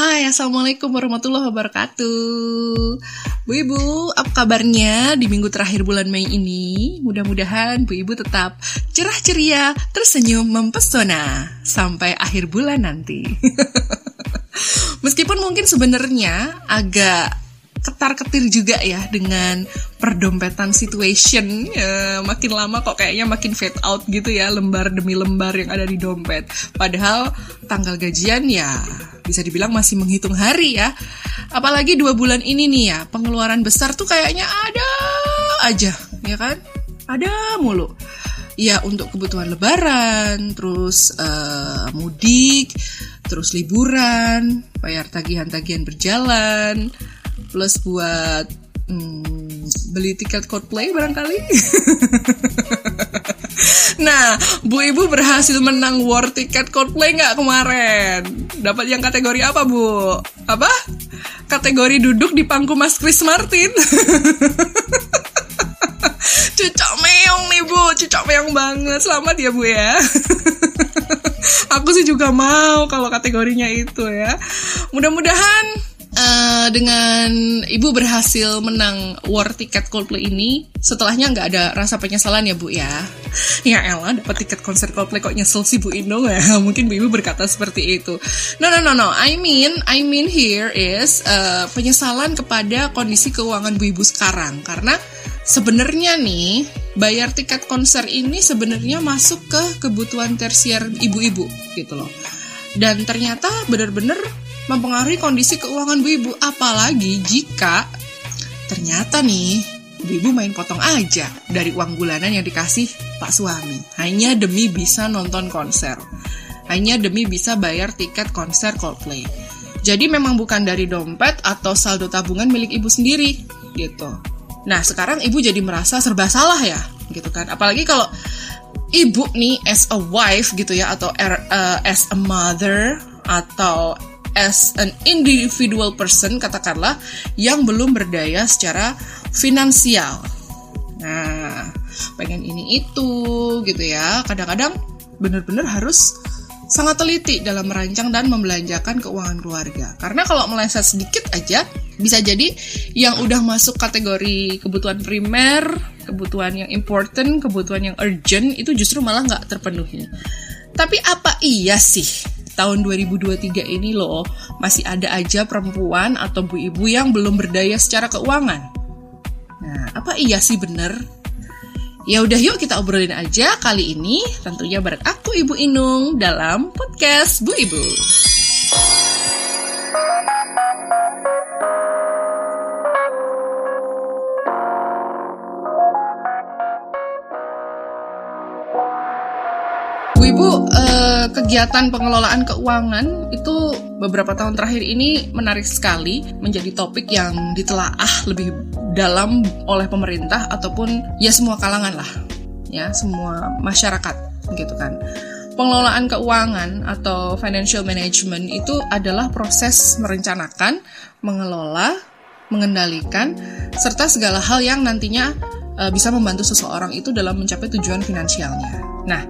Hai, Assalamualaikum warahmatullahi wabarakatuh Bu Ibu, apa kabarnya di minggu terakhir bulan Mei ini? Mudah-mudahan Bu Ibu tetap cerah ceria, tersenyum, mempesona Sampai akhir bulan nanti Meskipun mungkin sebenarnya agak ketar-ketir juga ya dengan perdompetan situation. Ya, makin lama kok kayaknya makin fade out gitu ya lembar demi lembar yang ada di dompet. Padahal tanggal gajian ya bisa dibilang masih menghitung hari ya. Apalagi dua bulan ini nih ya pengeluaran besar tuh kayaknya ada aja ya kan? Ada mulu. Ya untuk kebutuhan lebaran terus uh, mudik terus liburan bayar tagihan-tagihan berjalan plus buat hmm, beli tiket Coldplay barangkali. nah, Bu Ibu berhasil menang war tiket Coldplay nggak kemarin? Dapat yang kategori apa Bu? Apa? Kategori duduk di pangku Mas Chris Martin. Cucok meong nih Bu, cucok meong banget. Selamat ya Bu ya. Aku sih juga mau kalau kategorinya itu ya. Mudah-mudahan uh, dengan ibu berhasil menang war tiket Coldplay ini, setelahnya nggak ada rasa penyesalan ya bu ya? Ya Ella dapat tiket konser Coldplay kok nyesel sih bu Indo ya? Mungkin bu ibu berkata seperti itu. No no no no, I mean I mean here is uh, penyesalan kepada kondisi keuangan bu ibu sekarang karena sebenarnya nih bayar tiket konser ini sebenarnya masuk ke kebutuhan tersier ibu-ibu gitu loh. Dan ternyata benar-benar mempengaruhi kondisi keuangan Bu Ibu. Apalagi jika ternyata nih Bu Ibu main potong aja dari uang bulanan yang dikasih Pak suami. Hanya demi bisa nonton konser. Hanya demi bisa bayar tiket konser Coldplay. Jadi memang bukan dari dompet atau saldo tabungan milik ibu sendiri gitu. Nah sekarang ibu jadi merasa serba salah ya gitu kan. Apalagi kalau ibu nih as a wife gitu ya atau uh, as a mother atau as an individual person katakanlah yang belum berdaya secara finansial. Nah, pengen ini itu gitu ya. Kadang-kadang benar-benar harus sangat teliti dalam merancang dan membelanjakan keuangan keluarga. Karena kalau meleset sedikit aja, bisa jadi yang udah masuk kategori kebutuhan primer, kebutuhan yang important, kebutuhan yang urgent, itu justru malah nggak terpenuhi. Tapi apa iya sih tahun 2023 ini loh masih ada aja perempuan atau bu ibu yang belum berdaya secara keuangan. Nah, apa iya sih bener? Ya udah yuk kita obrolin aja kali ini tentunya bareng aku Ibu Inung dalam podcast Bu Ibu. Kegiatan pengelolaan keuangan itu beberapa tahun terakhir ini menarik sekali menjadi topik yang ditelaah lebih dalam oleh pemerintah ataupun ya semua kalangan lah, ya semua masyarakat gitu kan. Pengelolaan keuangan atau financial management itu adalah proses merencanakan, mengelola, mengendalikan, serta segala hal yang nantinya uh, bisa membantu seseorang itu dalam mencapai tujuan finansialnya. Nah,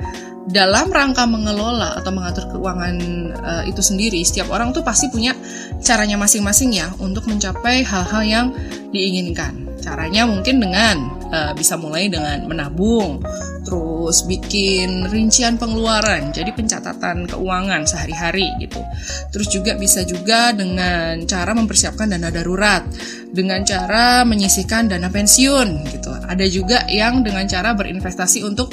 dalam rangka mengelola atau mengatur keuangan uh, itu sendiri, setiap orang tuh pasti punya caranya masing-masing ya untuk mencapai hal-hal yang diinginkan. Caranya mungkin dengan uh, bisa mulai dengan menabung, terus bikin rincian pengeluaran, jadi pencatatan keuangan sehari-hari gitu. Terus juga bisa juga dengan cara mempersiapkan dana darurat, dengan cara menyisihkan dana pensiun gitu. Ada juga yang dengan cara berinvestasi untuk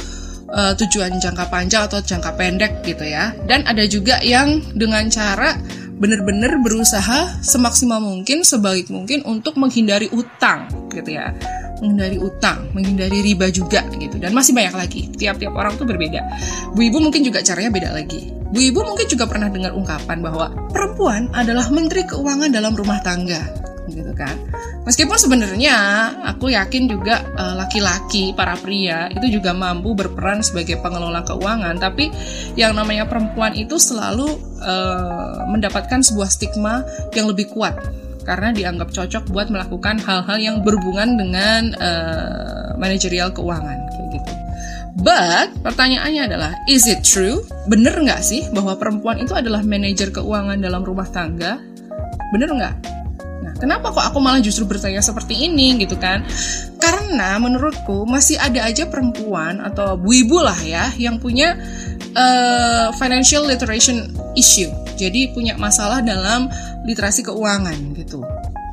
uh, tujuan jangka panjang atau jangka pendek gitu ya. Dan ada juga yang dengan cara benar-benar berusaha semaksimal mungkin, sebaik mungkin untuk menghindari utang gitu ya. Menghindari utang, menghindari riba juga gitu. Dan masih banyak lagi. Tiap-tiap orang tuh berbeda. Bu Ibu mungkin juga caranya beda lagi. Bu Ibu mungkin juga pernah dengar ungkapan bahwa perempuan adalah menteri keuangan dalam rumah tangga gitu kan. Meskipun sebenarnya aku yakin juga eh, laki-laki, uh, para pria itu juga mampu berperan sebagai pengelola keuangan, tapi yang namanya perempuan itu selalu uh, mendapatkan sebuah stigma yang lebih kuat karena dianggap cocok buat melakukan hal-hal yang berhubungan dengan uh, manajerial keuangan kayak gitu. But pertanyaannya adalah, is it true? Bener nggak sih bahwa perempuan itu adalah manajer keuangan dalam rumah tangga? Bener nggak? Nah, kenapa kok aku malah justru bertanya seperti ini gitu kan? Karena menurutku masih ada aja perempuan atau bu-ibu lah ya yang punya uh, financial literation issue. Jadi punya masalah dalam literasi keuangan gitu.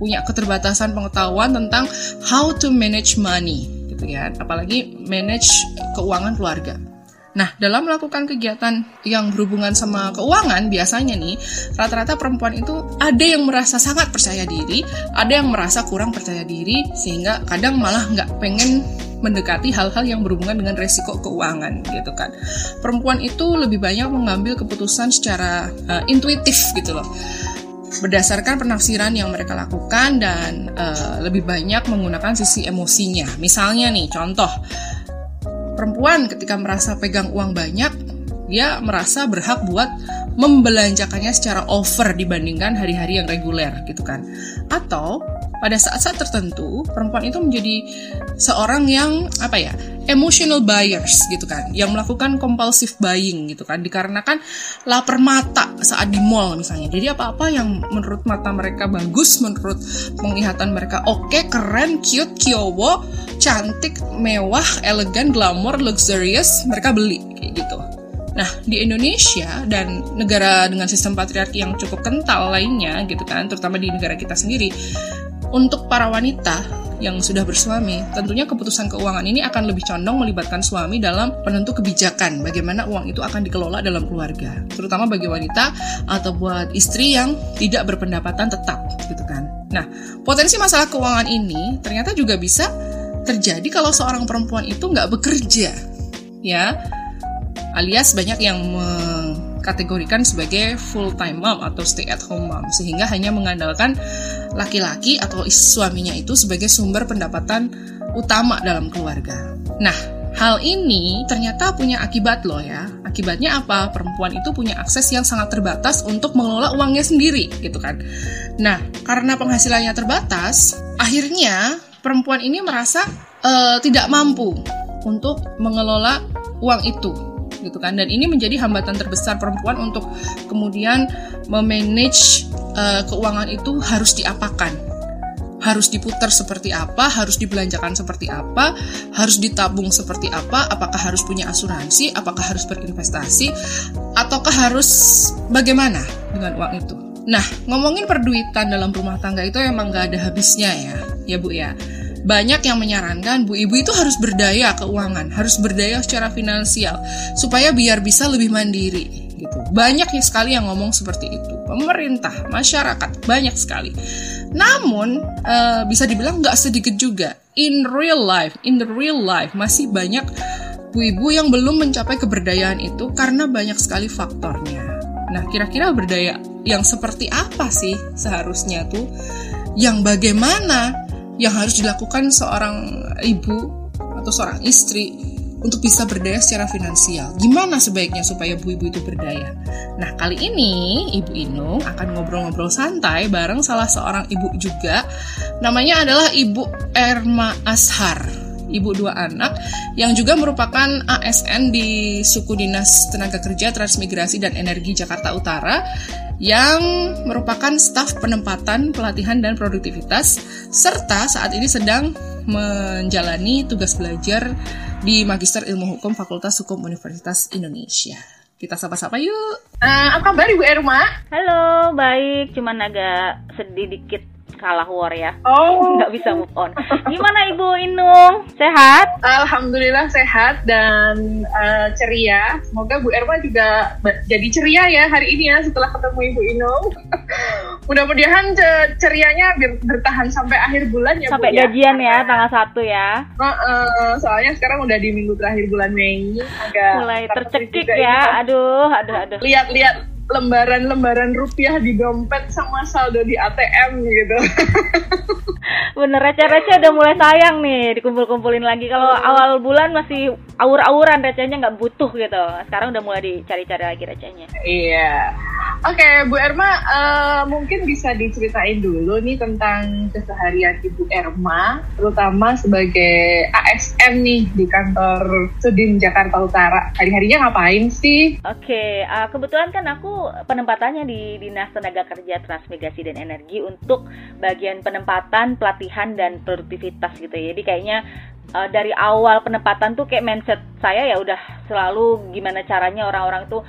Punya keterbatasan pengetahuan tentang how to manage money gitu ya. Apalagi manage keuangan keluarga. Nah, dalam melakukan kegiatan yang berhubungan sama keuangan, biasanya nih, rata-rata perempuan itu ada yang merasa sangat percaya diri, ada yang merasa kurang percaya diri, sehingga kadang malah nggak pengen mendekati hal-hal yang berhubungan dengan resiko keuangan gitu kan. Perempuan itu lebih banyak mengambil keputusan secara uh, intuitif gitu loh berdasarkan penafsiran yang mereka lakukan dan uh, lebih banyak menggunakan sisi emosinya. Misalnya nih, contoh perempuan ketika merasa pegang uang banyak, dia merasa berhak buat membelanjakannya secara over dibandingkan hari-hari yang reguler gitu kan. Atau pada saat-saat tertentu perempuan itu menjadi seorang yang apa ya emotional buyers gitu kan. Yang melakukan compulsive buying gitu kan. Dikarenakan lapar mata saat di mall misalnya. Jadi apa-apa yang menurut mata mereka bagus menurut penglihatan mereka oke okay, keren cute kiowo cantik mewah elegan glamour luxurious mereka beli kayak gitu. Nah, di Indonesia dan negara dengan sistem patriarki yang cukup kental lainnya gitu kan, terutama di negara kita sendiri, untuk para wanita yang sudah bersuami, tentunya keputusan keuangan ini akan lebih condong melibatkan suami dalam penentu kebijakan bagaimana uang itu akan dikelola dalam keluarga, terutama bagi wanita atau buat istri yang tidak berpendapatan tetap, gitu kan. Nah, potensi masalah keuangan ini ternyata juga bisa terjadi kalau seorang perempuan itu nggak bekerja, ya, alias banyak yang mengkategorikan sebagai full time mom atau stay at home mom, sehingga hanya mengandalkan laki-laki atau suaminya itu sebagai sumber pendapatan utama dalam keluarga. Nah, hal ini ternyata punya akibat loh ya. Akibatnya apa? Perempuan itu punya akses yang sangat terbatas untuk mengelola uangnya sendiri gitu kan. Nah, karena penghasilannya terbatas, akhirnya perempuan ini merasa uh, tidak mampu untuk mengelola uang itu gitu kan. Dan ini menjadi hambatan terbesar perempuan untuk kemudian memanage uh, keuangan itu harus diapakan. Harus diputar seperti apa, harus dibelanjakan seperti apa, harus ditabung seperti apa, apakah harus punya asuransi, apakah harus berinvestasi, ataukah harus bagaimana dengan uang itu. Nah, ngomongin perduitan dalam rumah tangga itu emang gak ada habisnya ya, ya Bu ya banyak yang menyarankan bu ibu itu harus berdaya keuangan, harus berdaya secara finansial supaya biar bisa lebih mandiri gitu. Banyak sekali yang ngomong seperti itu. Pemerintah, masyarakat, banyak sekali. Namun e, bisa dibilang nggak sedikit juga. In real life, in the real life masih banyak bu ibu yang belum mencapai keberdayaan itu karena banyak sekali faktornya. Nah, kira-kira berdaya yang seperti apa sih seharusnya tuh? Yang bagaimana yang harus dilakukan seorang ibu atau seorang istri untuk bisa berdaya secara finansial. Gimana sebaiknya supaya ibu-ibu itu berdaya? Nah, kali ini Ibu Inung akan ngobrol-ngobrol santai bareng salah seorang ibu juga. Namanya adalah Ibu Erma Ashar. Ibu dua anak yang juga merupakan ASN di Suku Dinas Tenaga Kerja Transmigrasi dan Energi Jakarta Utara yang merupakan staf penempatan, pelatihan, dan produktivitas, serta saat ini sedang menjalani tugas belajar di Magister Ilmu Hukum Fakultas Hukum Universitas Indonesia. Kita sapa-sapa yuk. Uh, apa kabar Ibu Erma? Halo, baik. Cuman agak sedih dikit kalah war ya. Oh. Nggak bisa move on. Gimana Ibu Inung? Sehat? Alhamdulillah sehat dan uh, ceria. Semoga Bu Erma juga jadi ceria ya hari ini ya setelah ketemu Ibu Inung. Mudah-mudahan cerianya bertahan sampai akhir bulan ya Sampai Bu, ya. gajian ya, tanggal 1 ya. Uh, uh, soalnya sekarang udah di minggu terakhir bulan Mei. Agak Mulai tercekik ya. Aduh, aduh, aduh. Lihat-lihat lembaran-lembaran rupiah di dompet sama saldo di ATM gitu. Bener receh-receh udah mulai sayang nih dikumpul-kumpulin lagi. Kalau hmm. awal bulan masih awur-awuran recehnya nggak butuh gitu. Sekarang udah mulai dicari-cari lagi recehnya. Iya. Oke, Bu Erma, uh, mungkin bisa diceritain dulu nih tentang keseharian Ibu Erma, terutama sebagai ASN nih di kantor Sudin Jakarta Utara. Hari-harinya ngapain sih? Oke, uh, kebetulan kan aku penempatannya di Dinas Tenaga Kerja Transmigrasi dan Energi untuk bagian penempatan, pelatihan, dan produktivitas gitu ya. Jadi kayaknya uh, dari awal penempatan tuh kayak mindset saya ya udah selalu gimana caranya orang-orang tuh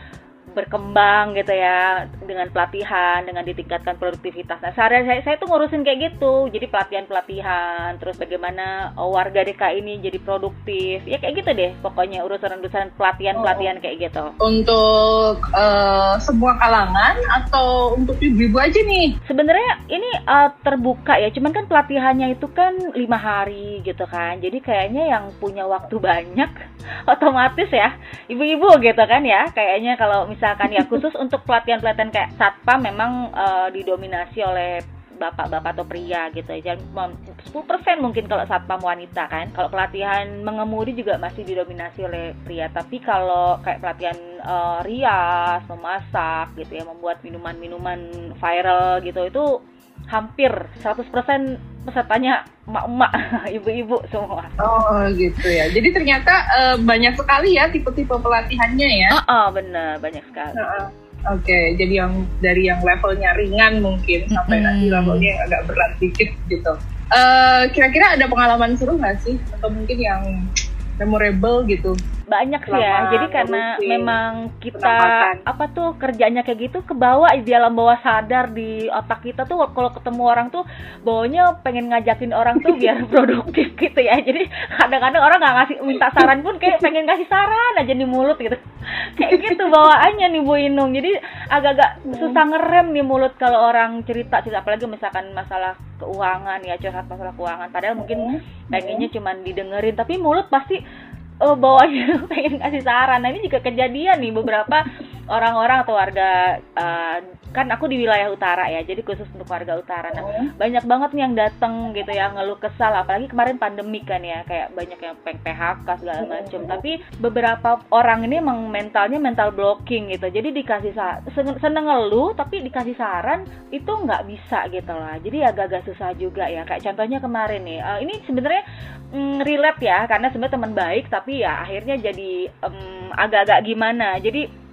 berkembang gitu ya dengan pelatihan dengan ditingkatkan produktivitas. Nah sehari saya saya tuh ngurusin kayak gitu. Jadi pelatihan pelatihan terus bagaimana oh, warga DKI ini jadi produktif. Ya kayak gitu deh pokoknya urusan-urusan pelatihan pelatihan kayak gitu. Untuk uh, semua kalangan atau untuk ibu-ibu aja nih? Sebenarnya ini uh, terbuka ya cuman kan pelatihannya itu kan lima hari gitu kan. Jadi kayaknya yang punya waktu banyak otomatis ya ibu-ibu gitu kan ya. Kayaknya kalau misalkan ya khusus untuk pelatihan-pelatihan kayak satpam memang uh, didominasi oleh bapak-bapak atau pria gitu ya. 10% mungkin kalau satpam wanita kan. Kalau pelatihan mengemudi juga masih didominasi oleh pria. Tapi kalau kayak pelatihan uh, rias memasak gitu ya membuat minuman-minuman viral gitu itu hampir 100% pesertanya emak-emak, ibu-ibu semua. Oh gitu ya. Jadi ternyata uh, banyak sekali ya tipe-tipe pelatihannya ya. Oh, oh benar banyak sekali. Uh -uh. Oke, okay, jadi yang dari yang levelnya ringan mungkin sampai hmm. nanti levelnya yang agak berat dikit gitu. Uh, kira-kira ada pengalaman seru nggak sih? Atau mungkin yang memorable gitu? Banyak sih ya. Jadi karena memang kita apa tuh kerjanya kayak gitu kebawa di dalam bawah sadar di otak kita tuh kalau ketemu orang tuh bawanya pengen ngajakin orang tuh biar produktif gitu ya. Jadi kadang-kadang orang nggak ngasih minta saran pun kayak pengen ngasih saran aja di mulut gitu. Kayak gitu bawaannya nih Bu Inung. Jadi agak-agak hmm. susah ngerem nih mulut kalau orang cerita cerita apalagi misalkan masalah keuangan ya curhat masalah keuangan. Padahal mungkin hmm. pengennya cuma didengerin. Tapi mulut pasti oh bawahnya pengen kasih saran. Nah ini juga kejadian nih beberapa orang-orang atau warga uh, kan aku di wilayah utara ya jadi khusus untuk warga utara. Nah oh. banyak banget nih yang datang gitu ya ngeluh kesal. Apalagi kemarin pandemi kan ya kayak banyak yang peng PHK segala oh. macam tapi beberapa orang ini emang mentalnya mental blocking gitu. Jadi dikasih seneng ngeluh tapi dikasih saran itu nggak bisa gitu lah. Jadi agak-agak susah juga ya. Kayak contohnya kemarin nih uh, ini sebenarnya mm, relate ya karena sebenarnya teman baik tapi ya akhirnya jadi um, agak-agak gimana. Jadi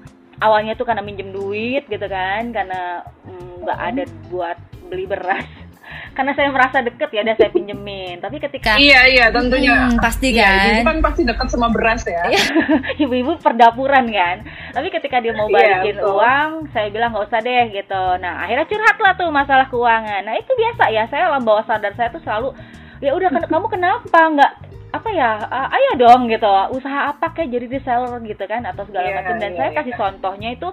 awalnya tuh karena minjem duit gitu kan karena mm, nggak mm, ada buat beli beras. Karena saya merasa deket ya udah saya pinjemin. Tapi ketika iya iya tentunya. Hmm, pasti iya, kan? iya, kan pasti deket sama beras ya. Iya, ibu-ibu perdapuran kan? Tapi ketika dia mau iya, balikin iya, uang saya bilang nggak usah deh gitu. Nah akhirnya curhat lah tuh masalah keuangan. Nah itu biasa ya. Saya alam bawah sadar saya tuh selalu ya udah kamu kenapa? Nggak apa ya uh, ayo dong gitu. Usaha apa kayak jadi reseller? gitu kan atau segala yeah, macam dan yeah, saya yeah. kasih contohnya itu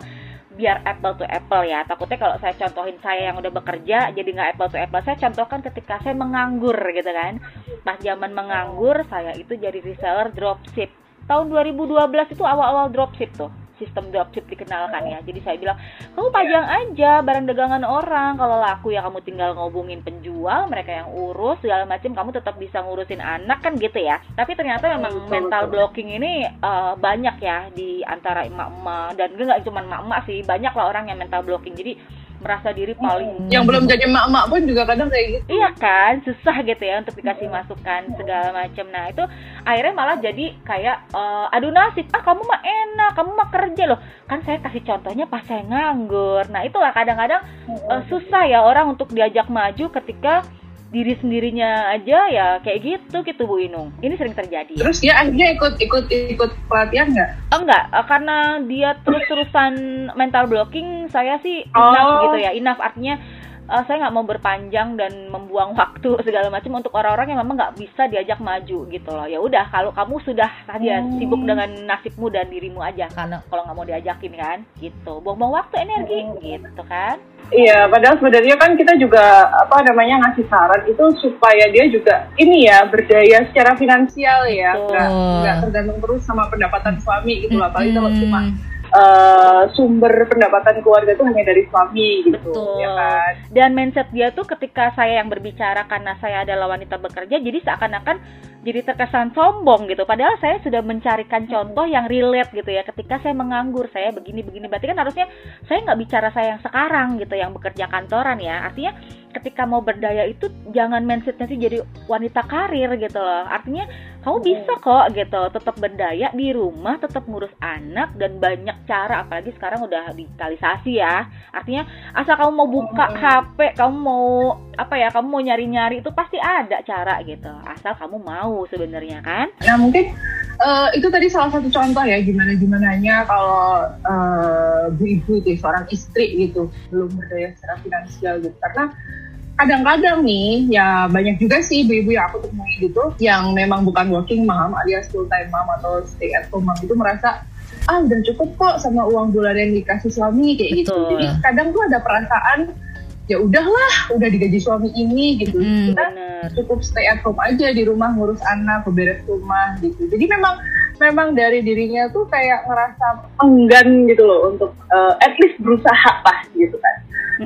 biar apple to apple ya. Takutnya kalau saya contohin saya yang udah bekerja jadi nggak apple to apple. Saya contohkan ketika saya menganggur gitu kan. Pas zaman menganggur saya itu jadi reseller dropship. Tahun 2012 itu awal-awal dropship tuh sistem dropship dikenalkan ya. Jadi saya bilang, kamu pajang aja barang dagangan orang. Kalau laku ya kamu tinggal ngobungin penjual, mereka yang urus segala macam. Kamu tetap bisa ngurusin anak kan gitu ya. Tapi ternyata memang mental blocking ini uh, banyak ya di antara emak-emak dan nggak cuma emak-emak sih, banyak lah orang yang mental blocking. Jadi merasa diri paling yang belum jadi emak-emak pun juga kadang kayak gitu. Iya kan susah gitu ya untuk dikasih masukan segala macam nah itu akhirnya malah jadi kayak uh, adu nasib ah kamu mah enak kamu mah kerja loh. Kan saya kasih contohnya pas saya nganggur. Nah itulah kadang-kadang uh, susah ya orang untuk diajak maju ketika diri sendirinya aja ya kayak gitu gitu Bu Inung. Ini sering terjadi. Terus dia akhirnya ikut ikut ikut pelatihan nggak? Oh, enggak, eh, karena dia terus-terusan mental blocking, saya sih enough oh. gitu ya. Enough artinya uh, saya nggak mau berpanjang dan membuang waktu segala macam untuk orang-orang yang memang nggak bisa diajak maju gitu loh. Ya udah, kalau kamu sudah tadi ya hmm. sibuk dengan nasibmu dan dirimu aja karena kalau nggak mau diajakin kan, gitu. Buang-buang waktu, energi, hmm. gitu kan. Iya, padahal sebenarnya kan kita juga apa namanya ngasih saran itu supaya dia juga ini ya berdaya secara finansial ya, nggak nggak tergantung terus sama pendapatan suami gitu lah. Apalagi kalau cuma uh, sumber pendapatan keluarga itu hanya dari suami gitu, Betul. ya kan. Dan mindset dia tuh ketika saya yang berbicara karena saya adalah wanita bekerja, jadi seakan-akan jadi terkesan sombong gitu. Padahal saya sudah mencarikan contoh yang relate gitu ya. Ketika saya menganggur, saya begini begini. Berarti kan harusnya saya nggak bicara saya yang sekarang gitu, yang bekerja kantoran ya. Artinya ketika mau berdaya itu jangan mindsetnya sih jadi wanita karir gitu loh. Artinya kamu bisa kok gitu, tetap berdaya di rumah, tetap ngurus anak dan banyak cara. Apalagi sekarang udah digitalisasi ya. Artinya asal kamu mau buka HP, kamu mau apa ya, kamu mau nyari-nyari itu pasti ada cara gitu. Asal kamu mau sebenarnya kan? Nah mungkin uh, itu tadi salah satu contoh ya gimana gimananya kalau uh, bu ibu itu seorang istri gitu belum berdaya secara finansial gitu karena kadang-kadang nih ya banyak juga sih ibu-ibu yang aku temui gitu yang memang bukan working mom alias full time mom atau stay at home mom itu merasa ah udah cukup kok sama uang bulan yang dikasih suami kayak gitu. Betul. gitu jadi kadang tuh ada perasaan ya udahlah udah digaji suami ini gitu hmm, kita bener. cukup stay at home aja di rumah ngurus anak beberes rumah gitu jadi memang memang dari dirinya tuh kayak ngerasa enggan gitu loh untuk uh, at least berusaha lah gitu kan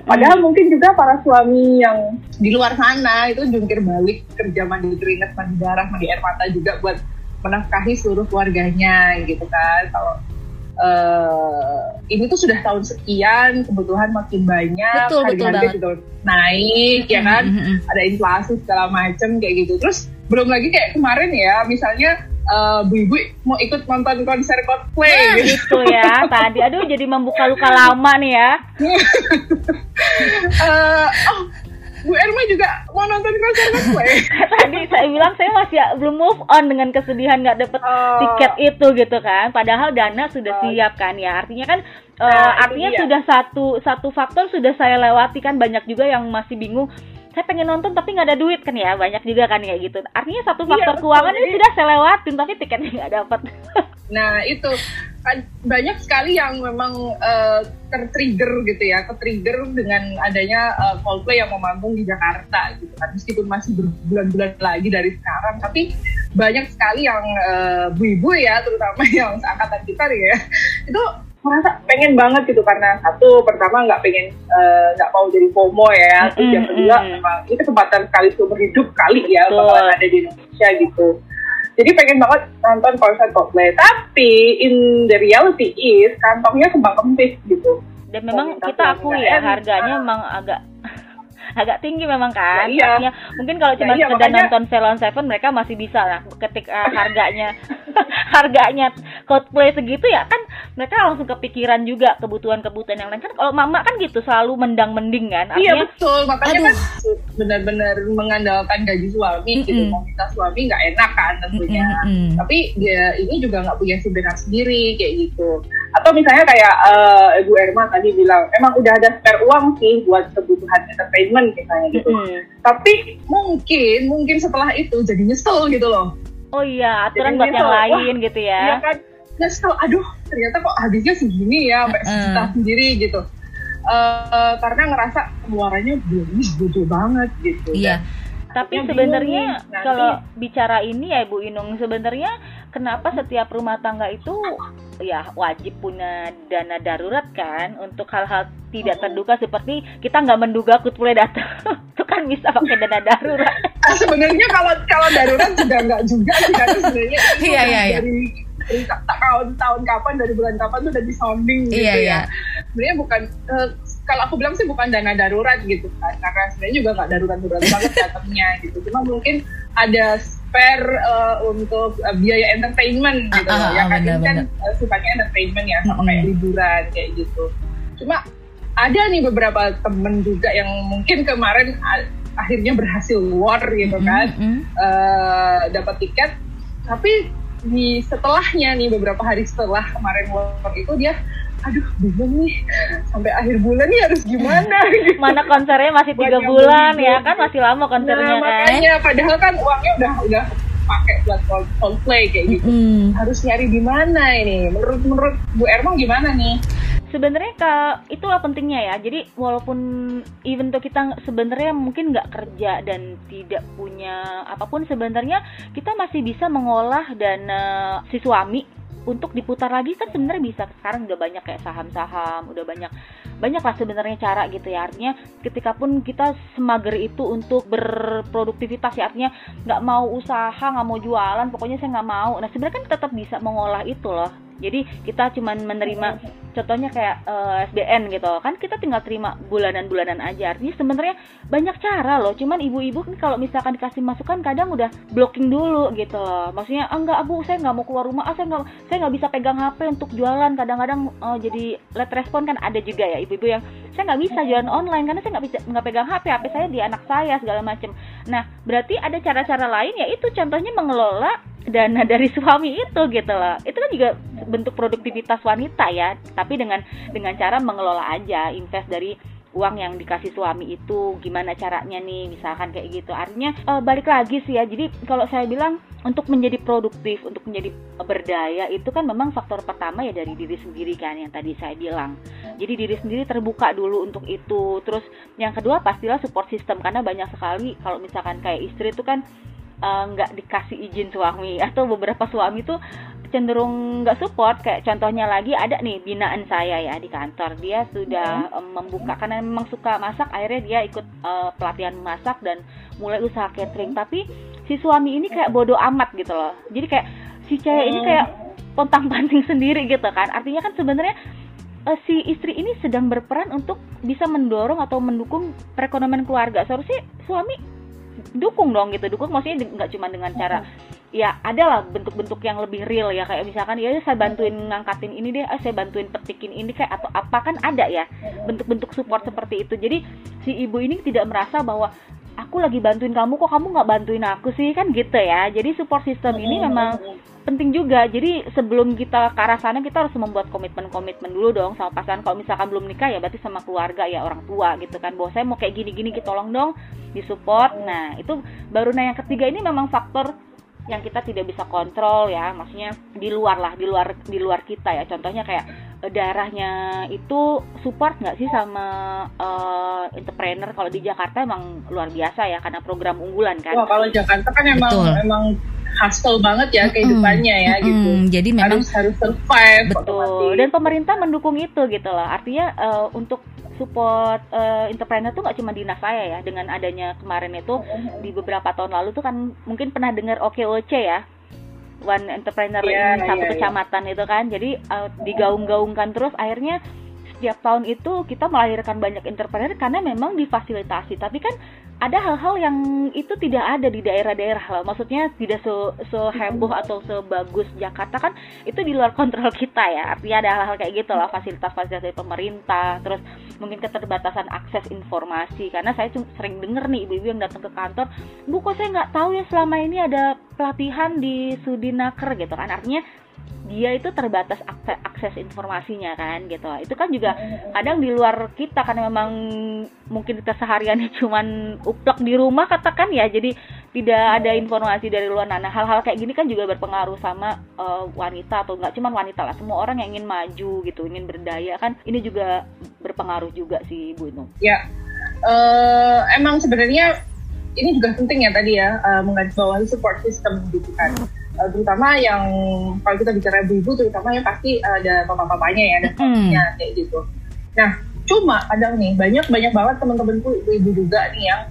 Padahal mungkin juga para suami yang di luar sana itu jungkir balik kerja mandi keringat, mandi darah, mandi air mata juga buat menafkahi seluruh keluarganya gitu kan. Kalau uh, ini tuh sudah tahun sekian kebutuhan makin banyak betul, harga-harga juga naik ya kan? Ada inflasi segala macam kayak gitu. Terus belum lagi kayak kemarin ya misalnya uh, Bu Ibu mau ikut nonton konser Coldplay nah, gitu. ya tadi aduh jadi membuka luka lama nih ya uh, oh Bu Erma juga mau nonton konser Coldplay. Tadi saya bilang saya masih belum move on dengan kesedihan nggak dapet uh, tiket itu gitu kan. Padahal dana sudah uh, siap kan ya. Artinya kan uh, nah, artinya iya. sudah satu satu faktor sudah saya lewati kan banyak juga yang masih bingung saya pengen nonton tapi nggak ada duit kan ya banyak juga kan kayak gitu. Artinya satu iya, faktor iya, keuangan ini sudah saya lewatin tapi tiketnya nggak dapat. Nah itu. Kan banyak sekali yang memang uh, tertrigger gitu ya tertrigger dengan adanya uh, Coldplay yang memanggung di Jakarta gitu kan. Meskipun masih berbulan-bulan lagi dari sekarang tapi banyak sekali yang uh, bu-ibu ya terutama yang seangkatan kita nih ya. Itu merasa pengen banget gitu karena satu pertama nggak pengen eh, nggak uh, mau jadi FOMO ya. Terus yang kedua memang ini kesempatan sekali seumur hidup kali ya bakalan ada di Indonesia gitu. Jadi pengen banget nonton konser Coldplay. Tapi in the reality is kantongnya kembang kempis gitu. Dan memang kita akui ya harganya memang agak agak tinggi memang kan. Ya, iya. mungkin kalau cuma ya, iya, sekedar makanya... nonton Salon Seven mereka masih bisa lah ketika harganya harganya cosplay segitu ya kan mereka langsung kepikiran juga kebutuhan-kebutuhan yang lain kan kalau mama kan gitu selalu mendang-mending kan iya betul makanya aduh. kan benar-benar mengandalkan gaji suami mm -mm. gitu mau minta suami nggak enak kan tentunya mm -mm. tapi dia ini juga nggak punya sebenarnya sendiri kayak gitu atau misalnya kayak uh, Ibu Erma tadi bilang emang udah ada spare uang sih buat kebutuhan entertainment misalnya gitu. Mm tapi mungkin mungkin setelah itu jadi nyesel gitu loh. Oh iya aturan jadi buat nyesel. yang lain Wah, gitu ya. iya kan? Nyesel. Aduh ternyata kok habisnya segini ya sampai mm. sendiri gitu. Uh, karena ngerasa pengeluarannya belum bodoh banget gitu. Iya tapi sebenarnya kalau bicara ini ya Bu Inung sebenarnya kenapa setiap rumah tangga itu ya wajib punya dana darurat kan untuk hal-hal tidak terduga seperti kita nggak menduga kutule datang itu kan bisa pakai dana darurat. Ah, sebenarnya kalau kalau darurat juga nggak juga sih karena sebenarnya iya, iya, iya. dari dari tahun tahun kapan dari bulan kapan tuh udah disounding gitu iya, ya. Iya. Sebenarnya bukan uh, kalau aku bilang sih bukan dana darurat gitu kan karena sebenarnya juga nggak darurat darurat banget datangnya gitu. Cuma mungkin ada spare uh, untuk uh, biaya entertainment gitu uh, uh, ya kan bener, kan uh, sifatnya entertainment ya sama mm -hmm. kayak liburan kayak gitu. Cuma ada nih beberapa temen juga yang mungkin kemarin akhirnya berhasil war gitu kan mm -hmm. uh, dapat tiket tapi di setelahnya nih beberapa hari setelah kemarin workshop itu dia aduh bingung nih. Sampai akhir bulan nih harus gimana gitu. mana konsernya masih tiga bulan ya? kan masih lama konsernya nah, kan. makanya padahal kan uangnya udah udah pakai buat Coldplay kayak gitu. Mm. harus nyari di mana ini? Menurut menurut Bu Ermong gimana nih? Sebenarnya kalau itulah pentingnya ya. Jadi walaupun even tuh kita sebenarnya mungkin nggak kerja dan tidak punya apa pun sebenarnya kita masih bisa mengolah dana si suami untuk diputar lagi kan sebenarnya bisa. Sekarang udah banyak kayak saham-saham udah banyak banyak lah sebenarnya cara gitu ya. Artinya ketika pun kita semager itu untuk berproduktivitas ya artinya nggak mau usaha nggak mau jualan pokoknya saya nggak mau. Nah sebenarnya kan tetap bisa mengolah itu loh jadi kita cuman menerima contohnya kayak uh, eh, SBN gitu. Kan kita tinggal terima bulanan-bulanan aja. Artinya sebenarnya banyak cara loh. Cuman ibu-ibu kan kalau misalkan dikasih masukan kadang udah blocking dulu gitu. Maksudnya ah, enggak bu saya nggak mau keluar rumah. Ah saya nggak saya nggak bisa pegang HP untuk jualan. Kadang-kadang uh, jadi let respon kan ada juga ya ibu-ibu yang saya nggak bisa jualan online karena saya nggak bisa nggak pegang HP HP saya di anak saya segala macam nah berarti ada cara-cara lain ya itu contohnya mengelola dana dari suami itu gitu loh. Itu kan juga bentuk produktivitas wanita ya. Tapi dengan dengan cara mengelola aja invest dari uang yang dikasih suami itu gimana caranya nih misalkan kayak gitu. Artinya uh, balik lagi sih ya. Jadi kalau saya bilang untuk menjadi produktif untuk menjadi berdaya itu kan memang faktor pertama ya dari diri sendiri kan yang tadi saya bilang. Jadi diri sendiri terbuka dulu untuk itu. Terus yang kedua pastilah support system. Karena banyak sekali kalau misalkan kayak istri itu kan nggak uh, dikasih izin suami. Atau beberapa suami tuh cenderung nggak support. Kayak contohnya lagi ada nih binaan saya ya di kantor. Dia sudah um, membuka karena memang suka masak akhirnya dia ikut uh, pelatihan masak dan mulai usaha catering. Tapi si suami ini kayak bodoh amat gitu loh. Jadi kayak si cewek ini kayak pontang panting sendiri gitu kan. Artinya kan sebenarnya uh, si istri ini sedang berperan untuk bisa mendorong atau mendukung perekonomian keluarga. Seharusnya suami dukung dong gitu dukung maksudnya nggak cuma dengan cara ya ada lah bentuk-bentuk yang lebih real ya kayak misalkan ya saya bantuin ngangkatin ini deh eh, saya bantuin petikin ini kayak atau apa kan ada ya bentuk-bentuk support seperti itu. Jadi si ibu ini tidak merasa bahwa aku lagi bantuin kamu kok kamu nggak bantuin aku sih? Kan gitu ya. Jadi support system ini memang penting juga. Jadi sebelum kita ke arah sana kita harus membuat komitmen-komitmen dulu dong sama pasangan. Kalau misalkan belum nikah ya berarti sama keluarga ya orang tua gitu kan. Bahwa saya mau kayak gini-gini gitu tolong dong disupport. Nah itu baru nah yang ketiga ini memang faktor yang kita tidak bisa kontrol ya. Maksudnya di luar lah di luar di luar kita ya. Contohnya kayak eh, darahnya itu support nggak sih sama uh, entrepreneur? Kalau di Jakarta emang luar biasa ya karena program unggulan kan. Wah, kalau Jakarta kan emang Betul. emang hustle banget ya kehidupannya ya mm-hmm. gitu. Jadi memang harus harus survive. Betul. Dan pemerintah mendukung itu gitu loh. Artinya uh, untuk support uh, entrepreneur tuh nggak cuma dinas saya ya. Dengan adanya kemarin itu di beberapa tahun lalu tuh kan mungkin pernah dengar OKOC ya. One entrepreneur yeah, satu yeah, iya. kecamatan yeah. itu kan. Jadi uh, digaung-gaungkan terus akhirnya setiap tahun itu kita melahirkan banyak entrepreneur karena memang difasilitasi. Tapi kan ada hal-hal yang itu tidak ada di daerah-daerah maksudnya tidak se, se heboh atau sebagus Jakarta kan itu di luar kontrol kita ya. Artinya ada hal-hal kayak gitu lah fasilitas-fasilitas dari pemerintah terus mungkin keterbatasan akses informasi. Karena saya sering denger nih ibu-ibu yang datang ke kantor bu kok saya nggak tahu ya selama ini ada pelatihan di Sudinaker gitu kan. Artinya dia itu terbatas akses, akses informasinya kan gitu. Itu kan juga kadang di luar kita karena memang mungkin kita sehariannya cuman uplek di rumah katakan ya. Jadi tidak ada informasi dari luar. Nah hal-hal kayak gini kan juga berpengaruh sama uh, wanita atau nggak cuma wanita lah. Semua orang yang ingin maju gitu ingin berdaya kan ini juga berpengaruh juga sih Bu Inung. Ya uh, emang sebenarnya ini juga penting ya tadi ya uh, menggarisbawahi support system gitu kan uh, terutama yang kalau kita bicara ibu-ibu terutama yang pasti ada bapak-bapaknya ya ada suaminya hmm. kayak gitu. Nah cuma kadang nih banyak banyak banget teman-temanku ibu-ibu juga nih yang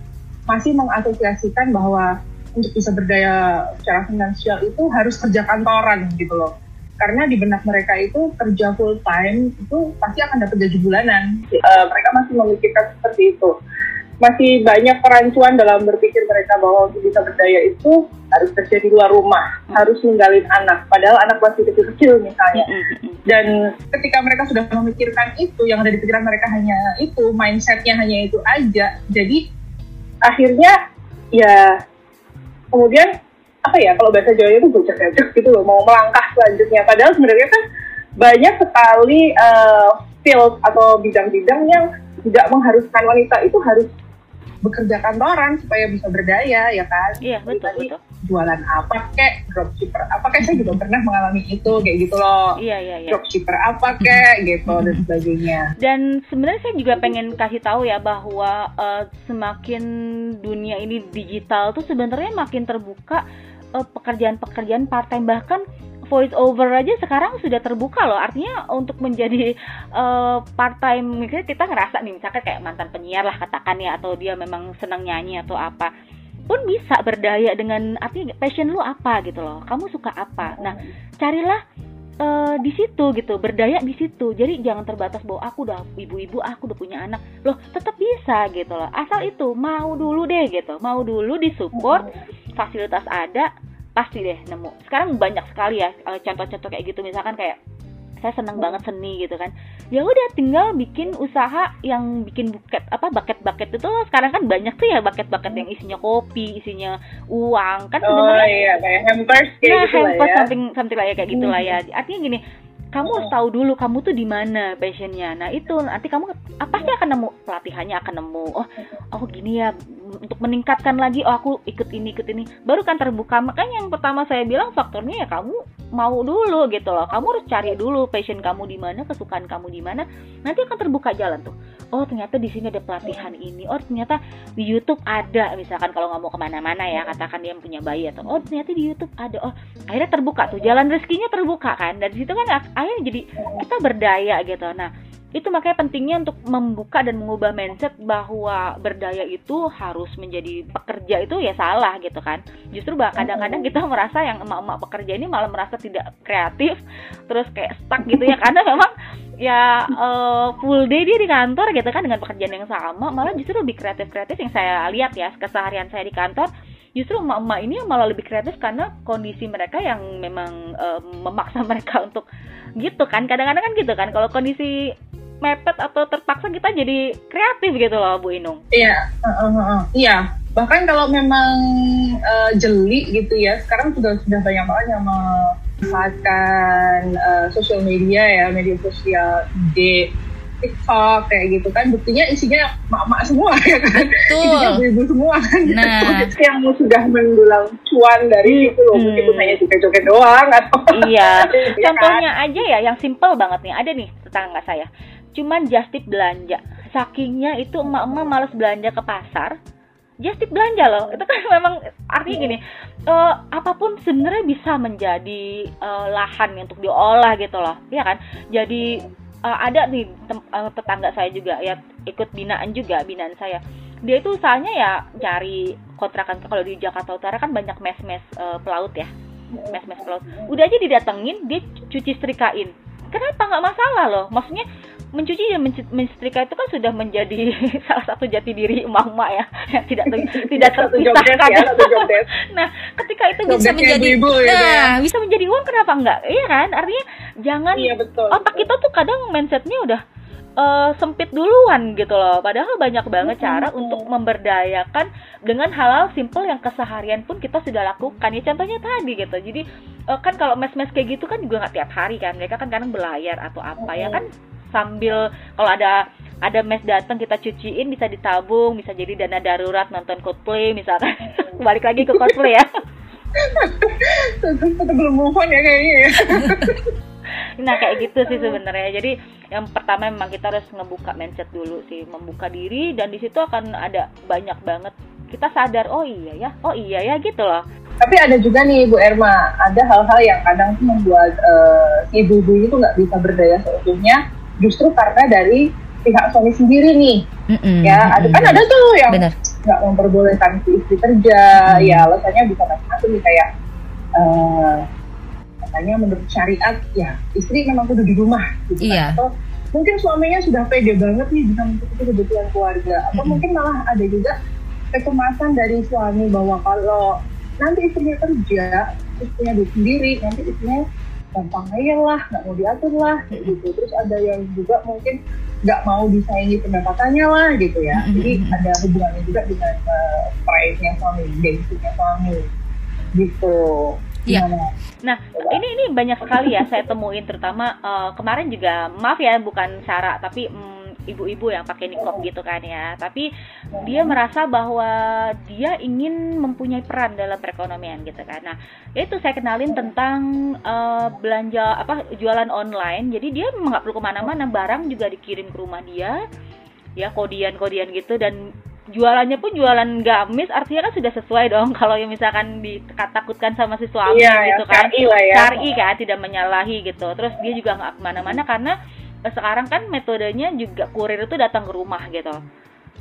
masih mengasosiasikan bahwa untuk bisa berdaya secara finansial itu harus kerja kantoran gitu loh karena di benak mereka itu kerja full time itu pasti akan dapat gaji bulanan uh, mereka masih memikirkan seperti itu masih banyak perancuan dalam berpikir mereka bahwa untuk bisa berdaya itu harus kerja di luar rumah, hmm. harus ninggalin anak, padahal anak masih kecil-kecil misalnya. Hmm, hmm. Dan ketika mereka sudah memikirkan itu, yang ada di pikiran mereka hanya itu, mindsetnya hanya itu aja. Jadi akhirnya ya kemudian apa ya kalau bahasa Jawa itu bocor-bocor gitu loh, mau melangkah selanjutnya. Padahal sebenarnya kan banyak sekali uh, field atau bidang-bidang yang tidak mengharuskan wanita itu harus bekerja kantoran supaya bisa berdaya ya kan? Iya betul Jadi, betul. jualan apa kek dropshipper apa kek saya juga pernah mengalami itu kayak gitu loh. Iya iya iya. Dropshipper apa kek gitu dan sebagainya. Dan sebenarnya saya juga pengen kasih tahu ya bahwa uh, semakin dunia ini digital tuh sebenarnya makin terbuka pekerjaan-pekerjaan part time bahkan voice over aja sekarang sudah terbuka loh. Artinya untuk menjadi uh, part time misalnya kita ngerasa nih misalkan kayak mantan penyiar lah katakan ya atau dia memang senang nyanyi atau apa pun bisa berdaya dengan artinya passion lu apa gitu loh. Kamu suka apa? Nah carilah uh, di situ gitu berdaya di situ. Jadi jangan terbatas bahwa aku udah ibu-ibu aku udah punya anak. Loh tetap bisa gitu loh. Asal itu mau dulu deh gitu mau dulu disupport fasilitas ada pasti deh nemu. Sekarang banyak sekali ya eh, contoh-contoh kayak gitu. Misalkan kayak saya seneng banget seni gitu kan. Ya udah tinggal bikin usaha yang bikin buket apa buket-buket itu sekarang kan banyak tuh ya buket-buket yang isinya kopi isinya uang. Kan oh, sebenarnya iya kayak hampers kayak nah, gitu hampers ya. something something lah ya kayak gitu lah ya. Hmm. artinya gini kamu harus tahu dulu kamu tuh di mana passionnya. Nah itu nanti kamu apa sih akan nemu pelatihannya akan nemu. Oh oh gini ya untuk meningkatkan lagi oh aku ikut ini ikut ini. Baru kan terbuka. Makanya yang pertama saya bilang faktornya ya kamu mau dulu gitu loh. Kamu harus cari dulu passion kamu di mana kesukaan kamu di mana. Nanti akan terbuka jalan tuh. Oh ternyata di sini ada pelatihan ini. Oh ternyata di YouTube ada. Misalkan kalau nggak mau ke mana-mana ya katakan dia punya bayi atau oh ternyata di YouTube ada. Oh akhirnya terbuka tuh. Jalan rezekinya terbuka kan. Dari situ kan akhirnya jadi kita berdaya gitu. Nah itu makanya pentingnya untuk membuka dan mengubah mindset bahwa berdaya itu harus menjadi pekerja itu ya salah gitu kan. Justru kadang-kadang kita merasa yang emak-emak pekerja ini malah merasa tidak kreatif terus kayak stuck gitu ya. Karena memang ya uh, full day dia di kantor gitu kan dengan pekerjaan yang sama malah justru lebih kreatif kreatif yang saya lihat ya keseharian saya di kantor justru emak-emak ini malah lebih kreatif karena kondisi mereka yang memang uh, memaksa mereka untuk gitu kan kadang-kadang kan gitu kan kalau kondisi mepet atau terpaksa kita jadi kreatif gitu loh Bu Inung. Iya, uh, uh, iya. Bahkan kalau memang uh, jeli gitu ya, sekarang sudah sudah banyak banget yang memanfaatkan uh, sosial media ya, media sosial, ide, TikTok kayak gitu kan. Buktinya isinya mak-mak semua ya kan? Betul. isinya ibu-ibu semua kan? Nah. gitu. yang sudah mendulang cuan dari itu loh. Hmm. mungkin hanya joget-joget doang atau iya. Ya contohnya kan? aja ya yang simple banget nih. Ada nih tetangga saya. Cuman just tip belanja. Sakingnya itu emak-emak males belanja ke pasar. Just tip belanja loh. Itu kan memang artinya gini uh, apa pun sebenarnya bisa menjadi uh, lahan untuk diolah gitu loh. Ya kan? Jadi uh, ada nih uh, tetangga saya juga ya ikut binaan juga binaan saya. Dia itu usahanya ya cari kontrakan kalau di Jakarta Utara kan banyak mes-mes uh, pelaut ya mes-mes pelaut. Udah aja didatengin dia cuci setrikain. Kenapa? Nggak masalah loh. Maksudnya mencuci dan mensetrika itu kan sudah menjadi salah satu jati diri emak-emak ya yang tidak tidak terpisahkan. Ya, nah, ketika itu bisa menjadi ibu, nah, ya. bisa menjadi uang kenapa enggak? Iya kan? Artinya jangan iya, betul, otak kita tuh kadang mindsetnya udah uh, sempit duluan gitu loh. Padahal banyak banget hmm, cara untuk memberdayakan dengan hal-hal simple yang keseharian pun kita sudah lakukan. Ya contohnya tadi gitu. Jadi uh, kan kalau mes-mes kayak gitu kan juga nggak tiap hari kan. Mereka kan kadang belayar atau apa ya kan sambil kalau ada ada mes datang kita cuciin bisa ditabung bisa jadi dana darurat nonton cosplay misalkan. Balik lagi ke cosplay ya. Tetap belum move on ya kayaknya ya. Nah kayak gitu sih sebenarnya. Jadi yang pertama memang kita harus ngebuka mindset dulu sih membuka diri dan di situ akan ada banyak banget. Kita sadar oh iya ya oh iya ya gitu loh. Tapi ada juga nih Bu Erma ada hal-hal yang kadang tuh membuat uh, ibu-ibu itu nggak bisa berdaya seutuhnya justru karena dari pihak suami sendiri nih mm-hmm. ya ada kan ada tuh yang nggak memperbolehkan si istri kerja mm. ya alasannya bisa macam-macam nih kayak uh, katanya menurut syariat ya istri memang kudu di rumah gitu kan. iya. atau mungkin suaminya sudah pede banget nih bisa mencukupi kebutuhan keluarga atau mm-hmm. mungkin malah ada juga kecemasan dari suami bahwa kalau nanti istrinya kerja istrinya sendiri nanti istrinya gampang aja lah nggak mau diatur lah gitu. Terus ada yang juga mungkin nggak mau disaingi pendapatannya lah gitu ya. Jadi ada hubungannya juga dengan uh, price-nya suami gengsinya suami. Gitu. Iya. Nah, ini ini banyak sekali ya saya temuin terutama uh, kemarin juga maaf ya bukan Sarah tapi um, ibu-ibu yang pakai nikop gitu kan ya. Tapi dia merasa bahwa dia ingin mempunyai peran dalam perekonomian gitu kan. Nah itu saya kenalin tentang uh, belanja apa jualan online. Jadi dia nggak perlu ke mana-mana barang juga dikirim ke rumah dia. Ya kodian-kodian gitu. Dan jualannya pun jualan gamis artinya kan sudah sesuai dong. Kalau yang misalkan ditakutkan sama si suami iya, gitu kan. ya. cari kan tidak menyalahi gitu. Terus dia juga nggak ke mana-mana karena sekarang kan metodenya juga kurir itu datang ke rumah gitu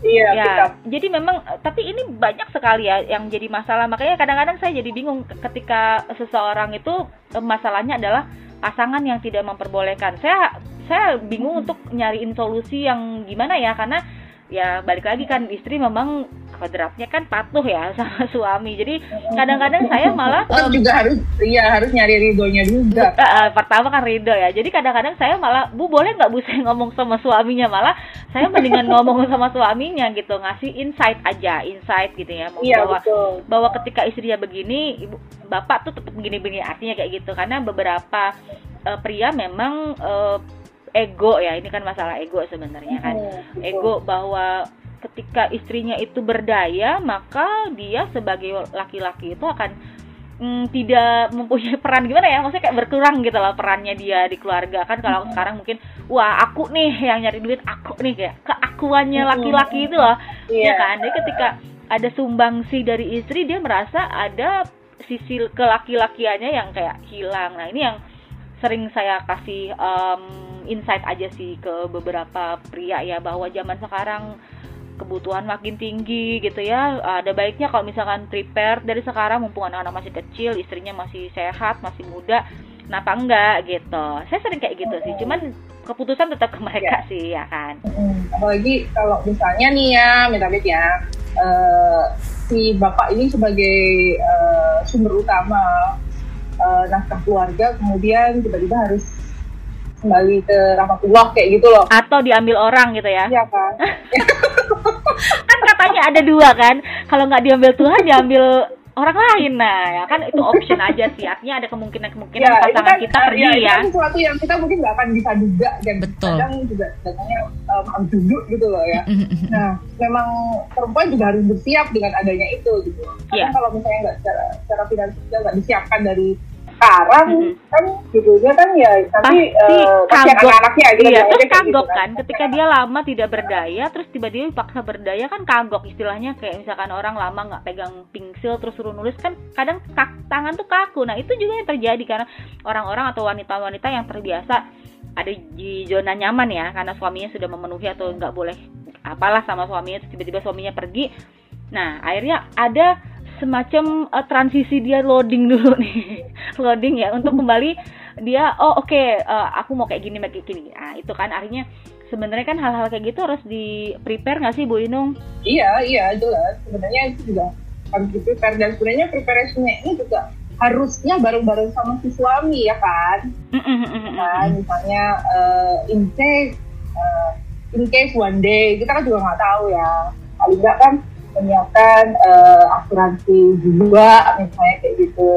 Iya, ya, kita. jadi memang tapi ini banyak sekali ya yang jadi masalah. Makanya kadang-kadang saya jadi bingung ketika seseorang itu eh, masalahnya adalah pasangan yang tidak memperbolehkan. Saya saya bingung untuk nyariin solusi yang gimana ya karena ya balik lagi kan istri memang kodratnya kan patuh ya sama suami. Jadi kadang-kadang saya malah um, juga harus iya harus nyari ridhonya juga. Uh, uh, pertama kan ridho ya. Jadi kadang-kadang saya malah bu boleh nggak bu saya ngomong sama suaminya? Malah saya mendingan ngomong sama suaminya gitu ngasih insight aja insight gitu ya. Iya, bahwa betul. bahwa ketika istrinya begini ibu bapak tuh tetap begini-begini artinya kayak gitu. Karena beberapa uh, pria memang uh, ego ya. Ini kan masalah ego sebenarnya kan. Hmm, ego bahwa ketika istrinya itu berdaya maka dia sebagai laki-laki itu akan mm, tidak mempunyai peran gimana ya maksudnya kayak berkurang gitu loh perannya dia di keluarga kan kalau hmm. sekarang mungkin wah aku nih yang nyari duit aku nih kayak keakuannya hmm. laki-laki itu loh yeah. ya kan jadi ketika ada sumbangsi dari istri dia merasa ada sisi kelaki-lakiannya yang kayak hilang nah ini yang sering saya kasih um, insight aja sih ke beberapa pria ya bahwa zaman sekarang kebutuhan makin tinggi gitu ya. Ada baiknya kalau misalkan prepare dari sekarang mumpung anak-anak masih kecil istrinya masih sehat masih muda kenapa enggak gitu. Saya sering kayak gitu sih cuman keputusan tetap ke mereka ya. sih ya kan. Hmm, apalagi kalau misalnya nih ya minta ya uh, si bapak ini sebagai uh, sumber utama uh, nafkah keluarga kemudian tiba-tiba harus kembali ke rahmatullah kayak gitu loh. Atau diambil orang gitu ya? Iya kan? Kan katanya ada dua kan? Kalau nggak diambil Tuhan diambil orang lain. Nah ya kan itu option aja sih. Artinya ada kemungkinan kemungkinan ya, pasangan kan, kita pergi ya, ya. Itu sesuatu yang kita mungkin nggak akan bisa duga dan Betul. kadang juga datangnya um, duduk gitu loh ya. Nah memang perempuan juga harus bersiap dengan adanya itu gitu. Karena yeah. kalau misalnya nggak secara secara finansial nggak disiapkan dari sekarang mm-hmm. kan judulnya kan ya nanti uh, kagok anak-anaknya gitu iya, terus kagok gitu, kan. kan. Ketika dia lama tidak berdaya terus tiba-tiba paksa berdaya kan kagok istilahnya. Kayak misalkan orang lama nggak pegang pingsil terus suruh nulis kan kadang kak, tangan tuh kaku. Nah itu juga yang terjadi karena orang-orang atau wanita-wanita yang terbiasa ada di zona nyaman ya karena suaminya sudah memenuhi atau nggak boleh apalah sama suaminya tiba-tiba suaminya pergi. Nah akhirnya ada semacam uh, transisi dia loading dulu nih. Loading ya untuk kembali dia oh oke okay, uh, eh, aku mau kayak gini kayak gini. Nah itu kan artinya sebenarnya kan hal-hal kayak gitu harus di prepare nggak sih Bu Inung? Iya iya jelas. Sebenarnya itu juga harus di prepare. Dan sebenarnya preparationnya ini juga harusnya bareng-bareng sama si suami ya kan? Nah, misalnya uh, in case uh, in case one day. Kita kan juga nggak tahu ya. Paling nggak kan menyiapkan uh, asuransi jiwa misalnya kayak gitu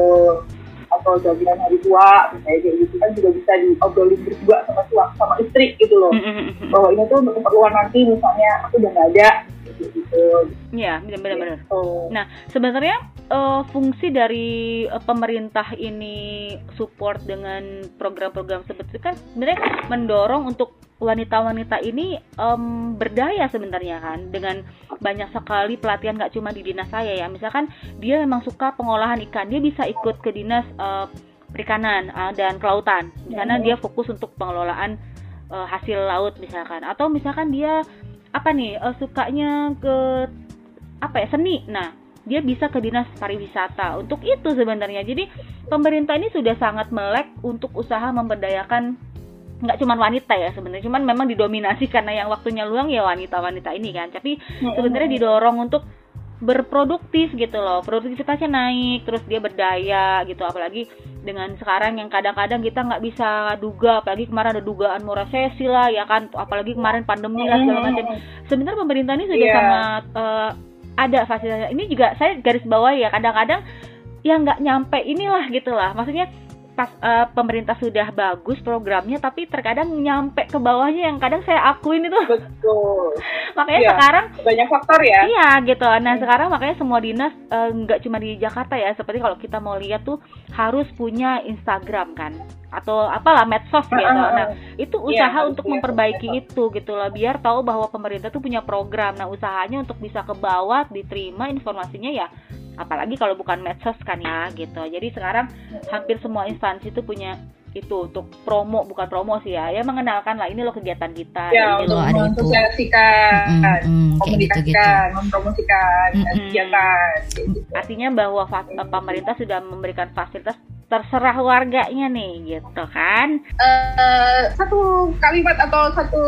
atau jaminan hari tua misalnya kayak gitu kan juga bisa diobrolin berdua sama suami sama istri gitu loh bahwa ini tuh untuk keperluan nanti misalnya aku udah nggak ada gitu. Iya, benar-benar. Gitu. Nah, sebenarnya uh, fungsi dari uh, pemerintah ini support dengan program-program seperti itu kan sebenarnya mendorong untuk wanita-wanita ini um, berdaya sebenarnya kan. Dengan banyak sekali pelatihan nggak cuma di dinas saya ya. Misalkan dia memang suka pengolahan ikan dia bisa ikut ke dinas uh, perikanan uh, dan kelautan. Di sana dia fokus untuk pengelolaan uh, hasil laut misalkan. Atau misalkan dia apa nih uh, sukanya ke apa ya seni. Nah dia bisa ke dinas pariwisata. Untuk itu sebenarnya. Jadi pemerintah ini sudah sangat melek untuk usaha memberdayakan nggak cuma wanita ya sebenarnya. Cuman memang didominasi karena yang waktunya luang ya wanita-wanita ini kan. Tapi sebenarnya didorong untuk berproduktif gitu loh. Produktivitasnya naik terus dia berdaya gitu. Apalagi dengan sekarang yang kadang-kadang kita nggak bisa duga. Apalagi kemarin ada dugaan mau resesi lah ya kan. Apalagi kemarin pandemi lah segala macam. Sebenarnya pemerintah ini sudah yeah. sangat uh, ada fasilitas ini juga saya garis bawah ya kadang-kadang ya nggak nyampe inilah gitu lah maksudnya pas uh, pemerintah sudah bagus programnya tapi terkadang nyampe ke bawahnya yang kadang saya akuin itu. Betul. Makanya ya, sekarang banyak faktor ya. Iya gitu. Nah hmm. sekarang makanya semua dinas uh, nggak cuma di Jakarta ya seperti kalau kita mau lihat tuh harus punya Instagram kan atau apalah medsos gitu. nah itu iya, usaha ya, untuk memperbaiki ya. itu gitu loh biar tahu bahwa pemerintah tuh punya program. Nah usahanya untuk bisa ke bawah diterima informasinya ya apalagi kalau bukan medsos kan ya gitu. Jadi sekarang hampir semua instansi itu punya itu untuk promo bukan promo sih ya ya mengenalkan lah ini loh kegiatan kita ya untuk ada mensosialisasikan mm, mm, komunikasikan gitu, gitu. mempromosikan mm, kegiatan gitu. artinya bahwa pemerintah sudah memberikan fasilitas terserah warganya nih gitu kan? Uh, satu kalimat atau satu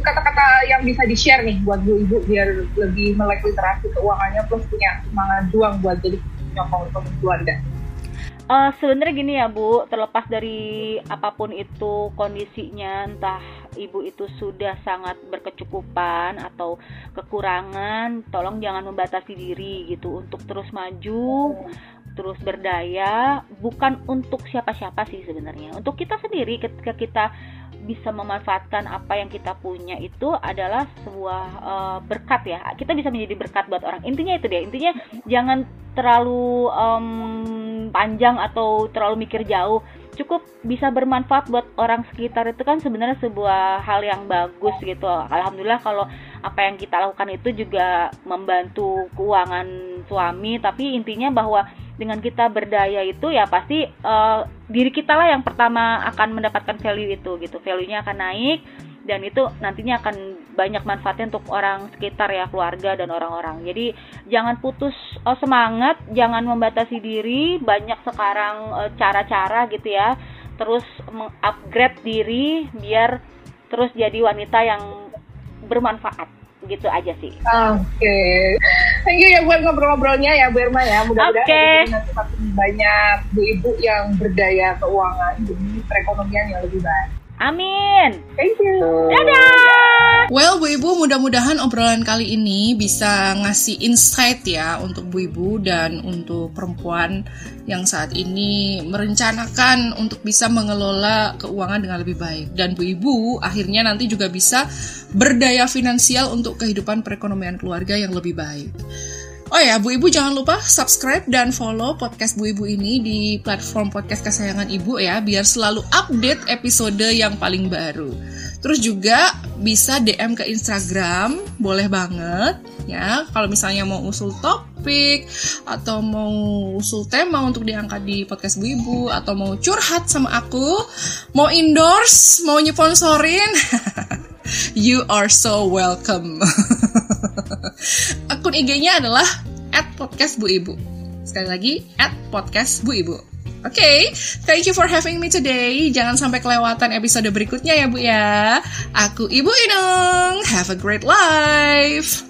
kata-kata yang bisa di share nih buat bu ibu biar lebih melek literasi keuangannya plus punya semangat juang buat jadi penyokong untuk keluarga Uh, Sebenarnya gini ya Bu, terlepas dari apa pun itu kondisinya, entah ibu itu sudah sangat berkecukupan atau kekurangan, tolong jangan membatasi diri gitu. Untuk terus maju, terus berdaya, bukan untuk siapa-siapa sih sebenarnya, untuk kita sendiri ketika kita bisa memanfaatkan apa yang kita punya itu adalah sebuah uh, berkat ya. Kita bisa menjadi berkat buat orang. Intinya itu dia. Intinya jangan terlalu um, panjang atau terlalu mikir jauh cukup bisa bermanfaat buat orang sekitar itu kan sebenarnya sebuah hal yang bagus gitu alhamdulillah kalau apa yang kita lakukan itu juga membantu keuangan suami tapi intinya bahwa dengan kita berdaya itu ya pasti uh, diri kita lah yang pertama akan mendapatkan value itu gitu. Value-nya akan naik dan itu nantinya akan banyak manfaatnya untuk orang sekitar ya keluarga dan orang-orang. Jadi jangan putus oh, semangat jangan membatasi diri banyak sekarang eh, cara-cara gitu ya. Terus mengupgrade diri biar terus jadi wanita yang bermanfaat gitu aja sih. Oke, okay. thank you ya buat ngobrol-ngobrolnya ya Bu Irma ya. Mudah-mudahan okay. nanti banyak bu ibu yang berdaya keuangan demi perekonomian yang lebih baik. Amin. Thank you. Dadah. Well, Bu Ibu, mudah-mudahan obrolan kali ini bisa ngasih insight ya untuk Bu Ibu dan untuk perempuan yang saat ini merencanakan untuk bisa mengelola keuangan dengan lebih baik. Dan Bu Ibu akhirnya nanti juga bisa berdaya finansial untuk kehidupan perekonomian keluarga yang lebih baik. Oh ya, Bu Ibu jangan lupa subscribe dan follow podcast Bu Ibu ini di platform podcast kesayangan Ibu ya, biar selalu update episode yang paling baru. Terus juga bisa DM ke Instagram, boleh banget ya. Kalau misalnya mau usul topik atau mau usul tema untuk diangkat di podcast Bu Ibu atau mau curhat sama aku, mau endorse, mau nyeponsorin, you are so welcome. Akun IG-nya adalah @podcastbuibu. Sekali lagi @podcastbuibu. Oke, okay, thank you for having me today. Jangan sampai kelewatan episode berikutnya ya Bu ya. Aku Ibu Inung. Have a great life.